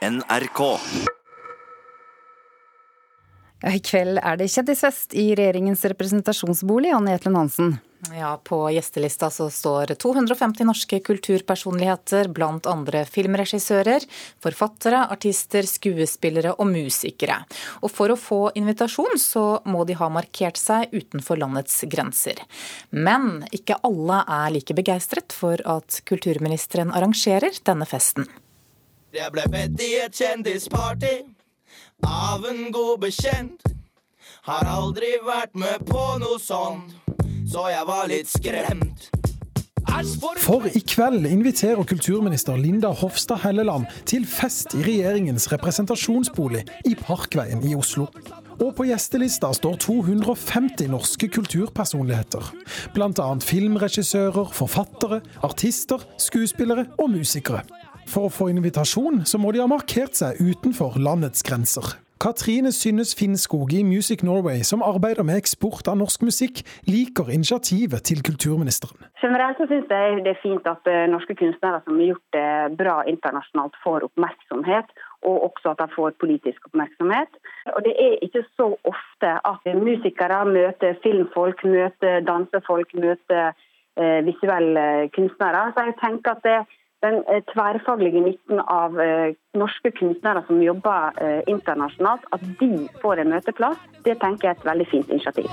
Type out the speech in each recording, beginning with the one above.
NRK. I kveld er det kjendisfest i regjeringens representasjonsbolig, Anne Jetlen Hansen. Ja, På gjestelista så står 250 norske kulturpersonligheter, blant andre filmregissører, forfattere, artister, skuespillere og musikere. Og For å få invitasjon så må de ha markert seg utenfor landets grenser. Men ikke alle er like begeistret for at kulturministeren arrangerer denne festen. Jeg ble bedt i et kjendisparty av en god bekjent. Har aldri vært med på noe sånt, så jeg var litt skremt. For i kveld inviterer kulturminister Linda Hofstad Helleland til fest i regjeringens representasjonsbolig i Parkveien i Oslo. Og på gjestelista står 250 norske kulturpersonligheter. Bl.a. filmregissører, forfattere, artister, skuespillere og musikere. For å få invitasjon så må de ha markert seg utenfor landets grenser. Katrine Synnes Finnskog i Music Norway, som arbeider med eksport av norsk musikk, liker initiativet til kulturministeren. Generelt så synes jeg det er fint at eh, norske kunstnere som har gjort det bra internasjonalt, får oppmerksomhet. Og også at de får politisk oppmerksomhet. Og Det er ikke så ofte at musikere møter filmfolk, møter dansefolk, møter eh, visuelle kunstnere. Så jeg tenker at det den eh, tverrfaglige nytten av eh, norske kunstnere som jobber eh, internasjonalt, at de får en møteplass, det tenker jeg er et veldig fint initiativ.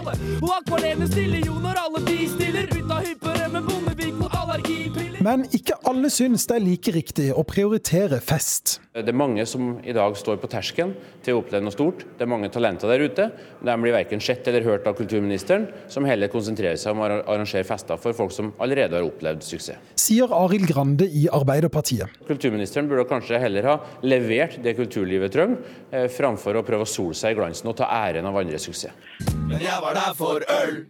Men ikke alle syns det er like riktig å prioritere fest. Det er mange som i dag står på terskelen til å oppleve noe stort. Det er mange talenter der ute. De blir verken sett eller hørt av kulturministeren, som heller konsentrerer seg om å arrangere fester for folk som allerede har opplevd suksess. Sier Arild Grande i Arbeiderpartiet. Kulturministeren burde kanskje heller ha levert det kulturlivet trenger, eh, framfor å prøve å sole seg i glansen og ta æren av andres suksess. Men jeg var der for øl.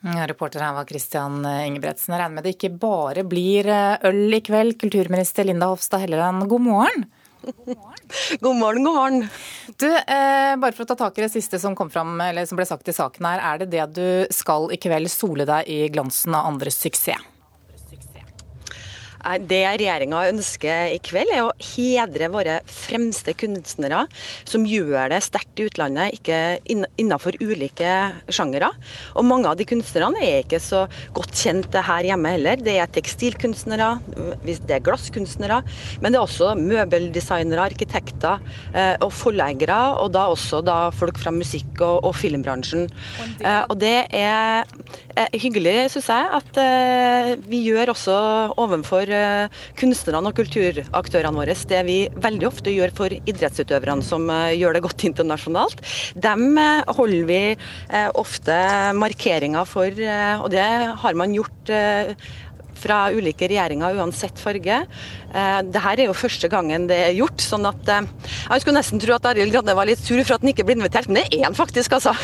Ja, reporter her var Christian Ingebretsen. Jeg regner med det ikke bare blir eh, øl i kveld. Kulturminister Linda Hofstad Helleland, god morgen. God morgen, god morgen. Du, eh, bare for å ta tak i det siste som, eller som ble sagt i saken her. Er det det du skal i kveld sole deg i glansen av andres suksess? Det regjeringa ønsker i kveld, er å hedre våre fremste kunstnere, som gjør det sterkt i utlandet, ikke innenfor ulike sjangere. Og mange av de kunstnerne er ikke så godt kjent her hjemme heller. Det er tekstilkunstnere, det er glasskunstnere, men det er også møbeldesignere, arkitekter eh, og forleggere, og da også da folk fra musikk- og, og filmbransjen. Eh, og det er hyggelig, syns jeg, at eh, vi gjør også overfor Eh, kunstnerne og kulturaktørene våre det vi veldig ofte gjør for idrettsutøverne som eh, gjør det godt internasjonalt. Dem eh, holder vi ofte markeringer for, og det har man gjort fra ulike regjeringer, uansett farge. Dette er jo første gangen det er gjort. sånn at Jeg skulle nesten tro at Arild Grande var litt sur for at han ikke ble invitert, men det er han faktisk, altså.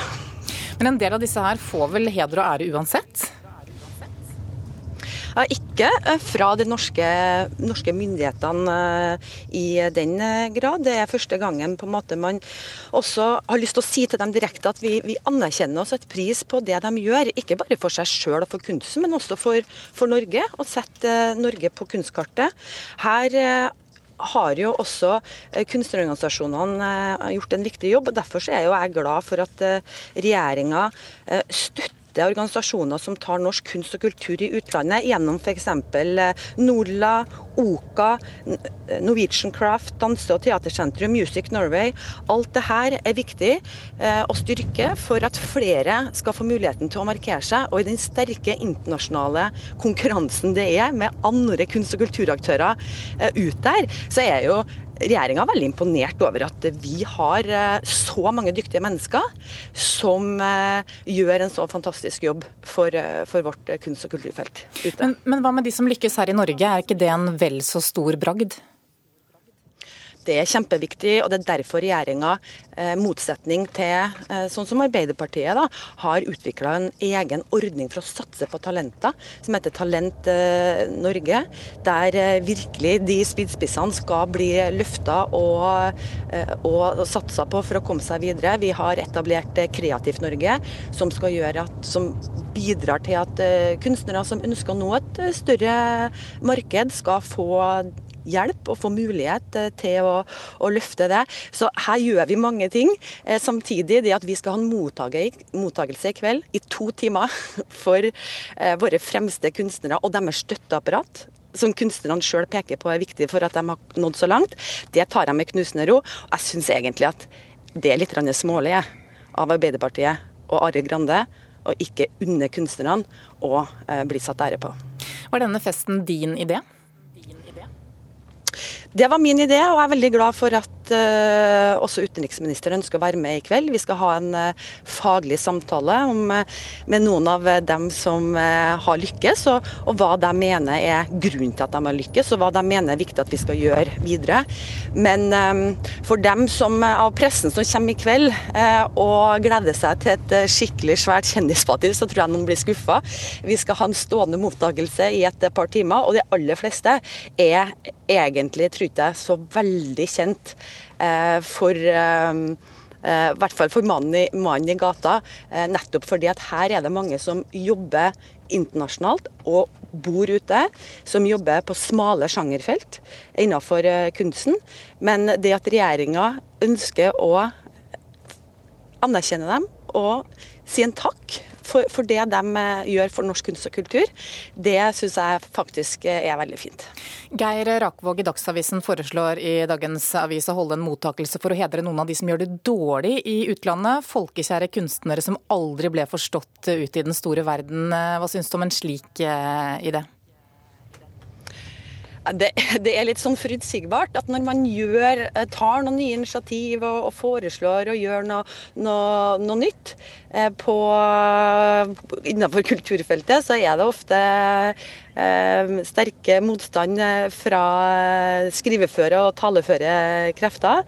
Men en del av disse her får vel heder og ære uansett? Ikke eh, fra de norske, norske myndighetene eh, i den eh, grad. Det er første gangen på en måte man også har lyst til å si til dem direkte at vi, vi anerkjenner oss et pris på det de gjør. Ikke bare for seg sjøl og for kunsten, men også for, for Norge. Og setter Norge på kunstkartet. Her har jo også kunstnerorganisasjonene gjort en viktig jobb. og Derfor er jeg glad for at regjeringa støtter støtte organisasjoner som tar norsk kunst og kultur i utlandet, gjennom f.eks. Nordla, Norla, OKA, Norwegian Craft, Danse- og teatersentrum, Music Norway. Alt det her er viktig eh, å styrke for at flere skal få muligheten til å markere seg. Og i den sterke internasjonale konkurransen det er med andre kunst- og kulturaktører eh, ut der, så er jo regjeringa er veldig imponert over at vi har eh, så mange dyktige mennesker som eh, gjør en så fantastisk jobb for, eh, for vårt kunst- og kulturfelt ute. Men, men hva med de som lykkes her i Norge, er ikke det en vel så stor bragd? Det er kjempeviktig, og det er derfor regjeringa, eh, motsetning til eh, sånn som Arbeiderpartiet, da, har utvikla en egen ordning for å satse på talenter, som heter Talent eh, Norge. Der eh, virkelig de spydspissene skal bli løfta og, eh, og satsa på for å komme seg videre. Vi har etablert eh, Kreativt Norge, som, skal gjøre at, som bidrar til at kunstnere som ønsker å nå et større marked, skal få hjelp og få mulighet eh, til å, å, løfte det. Så her gjør vi mange ting. Eh, samtidig det at vi skal ha en mottakelse i kveld i to timer for eh, våre fremste kunstnere og deres støtteapparat som kunstnerne sjøl peker på er viktig for at de har nådd så langt, det tar jeg med knusende ro. Jeg syns egentlig at det er litt smålig av Arbeiderpartiet og Arild Grande å ikke unne kunstnerne å bli satt ære på. Var denne festen din idé? Det var min idé, og jeg er veldig glad for at uh, også utenriksministeren ønsker å være med i kveld. Vi skal ha en uh, faglig samtale om, uh, med noen av dem som har lykkes, og, og, hva de mener er grunnen til at de har lykkes, og hva de mener er viktig at vi skal gjøre videre. Men for dem som, av pressen som kommer i kveld og gleder seg til et skikkelig svært kjendisparty, så tror jeg noen blir skuffa. Vi skal ha en stående mottakelse i et par timer, og de aller fleste er egentlig, tror jeg, så veldig kjent eh, for eh, eh, i hvert fall for mannen i gata. nettopp fordi at her er det mange som jobber internasjonalt og bor ute, som jobber på smale sjangerfelt innenfor kunsten. Men det at regjeringa ønsker å anerkjenne dem og si en takk for, for, det de eh, gjør for norsk kunst og kultur, det syns jeg faktisk eh, er veldig fint. Geir Rakvåg i Dagsavisen foreslår i dagens avis å holde en mottakelse for å hedre noen av de som gjør det dårlig i utlandet. Folkekjære kunstnere som aldri ble forstått ute i den store verden. Eh, hva syns du om en slik idé? Det, det, er litt sånn forutsigbart at når man gjør, eh, tar noen nye initiativ og, og foreslår og gjør noe, noe, noe nytt eh, på, innenfor kulturfeltet, så er det ofte sterke motstand eh, fra skriveføre og taleføre krefter.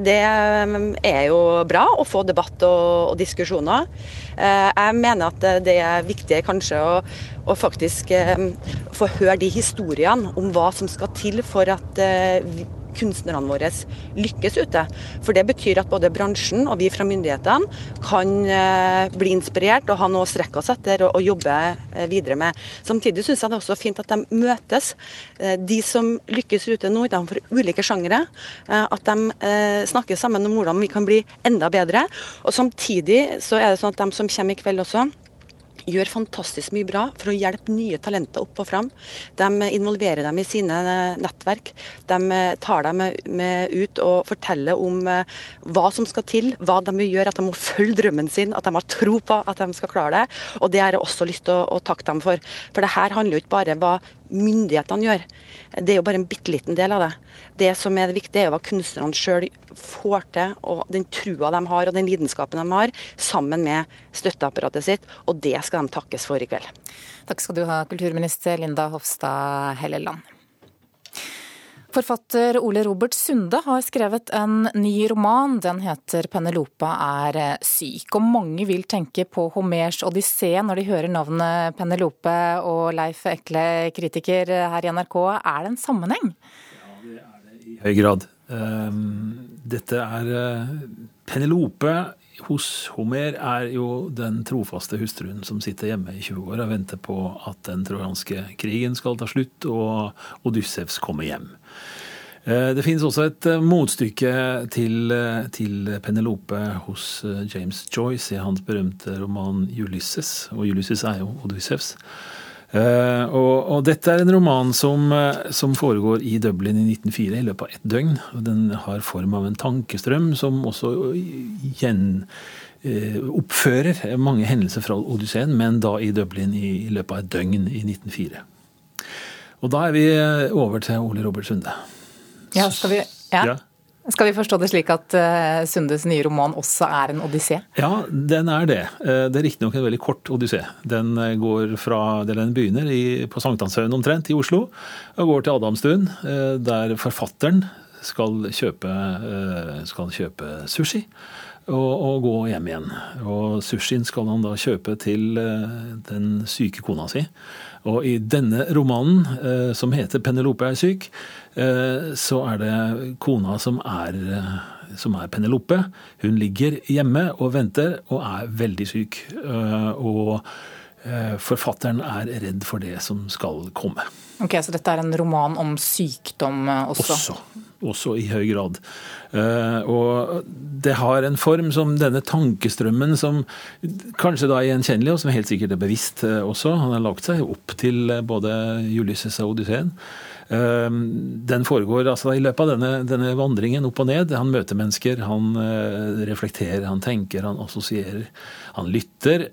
Det eh, er jo bra å få debatt og, og diskusjoner. Eh, jeg mener at det er viktig kanskje å og faktisk eh, få høre de historiene om hva som skal til for at eh, kunstnerne våre lykkes ute. For det betyr at både bransjen og vi fra myndighetene kan eh, bli inspirert og ha noe å strekke oss etter og, jobbe eh, videre med. Samtidig syns jeg det er også fint at de møtes, eh, de som lykkes ute nå utenfor ulike sjangere. At de snakker sammen om hvordan vi kan bli enda bedre. Og samtidig så er det sånn at de som kommer i kveld også, gjør fantastisk mye bra for å hjelpe nye talenter opp og fram. De involverer dem i sine nettverk. De tar dem med ut og forteller om eh, hva som skal til, hva de vil gjøre, at de må følge drømmen sin, at de har tro på at de skal klare det. Og det har jeg også lyst til å, å takke dem for. For det her handler jo ikke bare om hva myndighetene gjør. Det er jo bare en bitte liten del av det. Det som er det viktige, er hva kunstnerne sjøl får til, og den trua de har og den lidenskapen de har, sammen med støtteapparatet sitt. Og det skal de takkes for i kveld. Takk skal du ha, kulturminister Linda Hofstad Helleland. Forfatter Ole Robert Sunde har skrevet en ny roman. Den heter 'Penelope er syk'. Og mange vil tenke på Homers odyssé når de hører navnet Penelope. Og Leif Ekle, kritiker her i NRK, er det en sammenheng? Ja, det er det i høy grad. Ehm, dette er eh, Penelope hos Homer er jo den trofaste hustruen som sitter hjemme i 20 år og venter på at den trojanske krigen skal ta slutt og Odyssevs kommer hjem. Eh, det finnes også et eh, motstykke til, til, Penelope hos James Joyce i hans berømte roman 'Ulysses'. Og Ulysses er jo Odyssevs. Og, og, dette er en roman som, som, foregår i Dublin i 1904 i løpet av ett døgn. og Den har form av en tankestrøm som også gjenoppfører oppfører mange hendelser fra Odysseen, men da i Dublin i, i løpet av et døgn i 1904. Og da er vi over til Ole Robert Sunde. Ja, skal vi, ja. ja. Skal vi forstå det slik at uh, Sundes nye roman også er en odyssé? Ja, den er det. Uh, det er riktignok en veldig kort odyssé. Den uh, går fra den begynner i, på Sankthanshaugen omtrent i Oslo, og går til Adamstuen, der forfatteren skal kjøpe, skal kjøpe sushi. Og, og, gå hjem igjen. Og sushien skal han da kjøpe til den syke kona si. Og i denne romanen, eh, som heter 'Penelope er syk', eh, så er det kona som er, eh, som er Penelope. Hun ligger hjemme og venter og er veldig syk. Og forfatteren er redd for det som skal komme. Ok, Så dette er en roman om sykdom også? Også. Også i høy grad. Og det har en form som denne tankestrømmen som kanskje da er gjenkjennelig, og som helt sikkert er bevisst også. Han har lagt seg opp til både Ulysses og Odysseen. Den foregår altså i løpet av denne, denne, vandringen opp og ned. Han møter mennesker, han eh, reflekterer, han tenker, han assosierer, han lytter.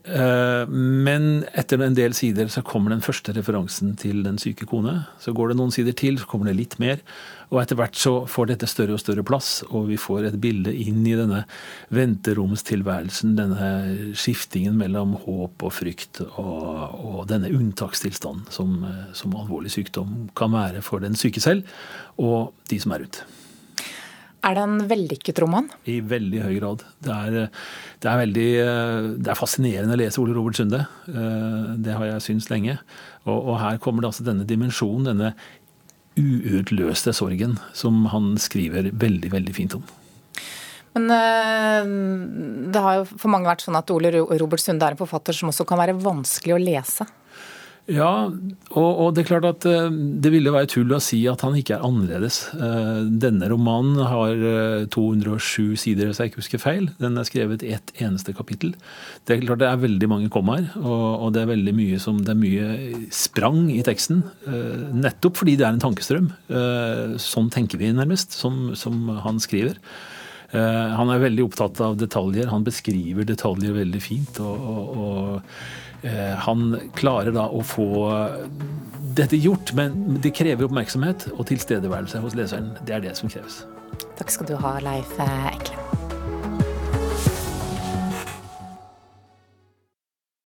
Men etter en del sider så kommer den første referansen til den syke kone. Så går det noen sider til, så kommer det litt mer. Og etter hvert så får dette større og større plass, og vi får et bilde inn i denne venteromstilværelsen, denne skiftingen mellom håp og frykt, og, og denne unntakstilstanden som, som, alvorlig sykdom kan være for den syke selv, og de som er rundt. Er det en vellykket roman? I veldig høy grad. Det er, det er, veldig, det er fascinerende å lese Ole Robert Sunde. Det har jeg syntes lenge. Og, og her kommer det altså denne dimensjonen, denne uutløste sorgen, som han skriver veldig, veldig fint om. Men eh, det har jo for mange vært sånn at Ole Robert Sunde er en forfatter som også kan være vanskelig å lese? Ja, og, og, det er klart at eh, det ville være tull å si at han ikke er annerledes. Eh, denne romanen har 207 eh, sider, hvis jeg ikke husker feil. Den er skrevet i ett eneste kapittel. Det er klart det er veldig mange kommaer, og, og det er veldig mye som det er mye sprang i teksten. Nettopp fordi det er en tankestrøm. Sånn tenker vi nærmest, som, som han skriver. Han er veldig opptatt av detaljer. Han beskriver detaljer veldig fint. og, og, og Eh, han klarer da å få dette gjort, men det krever oppmerksomhet og tilstedeværelse hos leseren. Det er det som kreves. Takk skal du ha, Leif Ekle.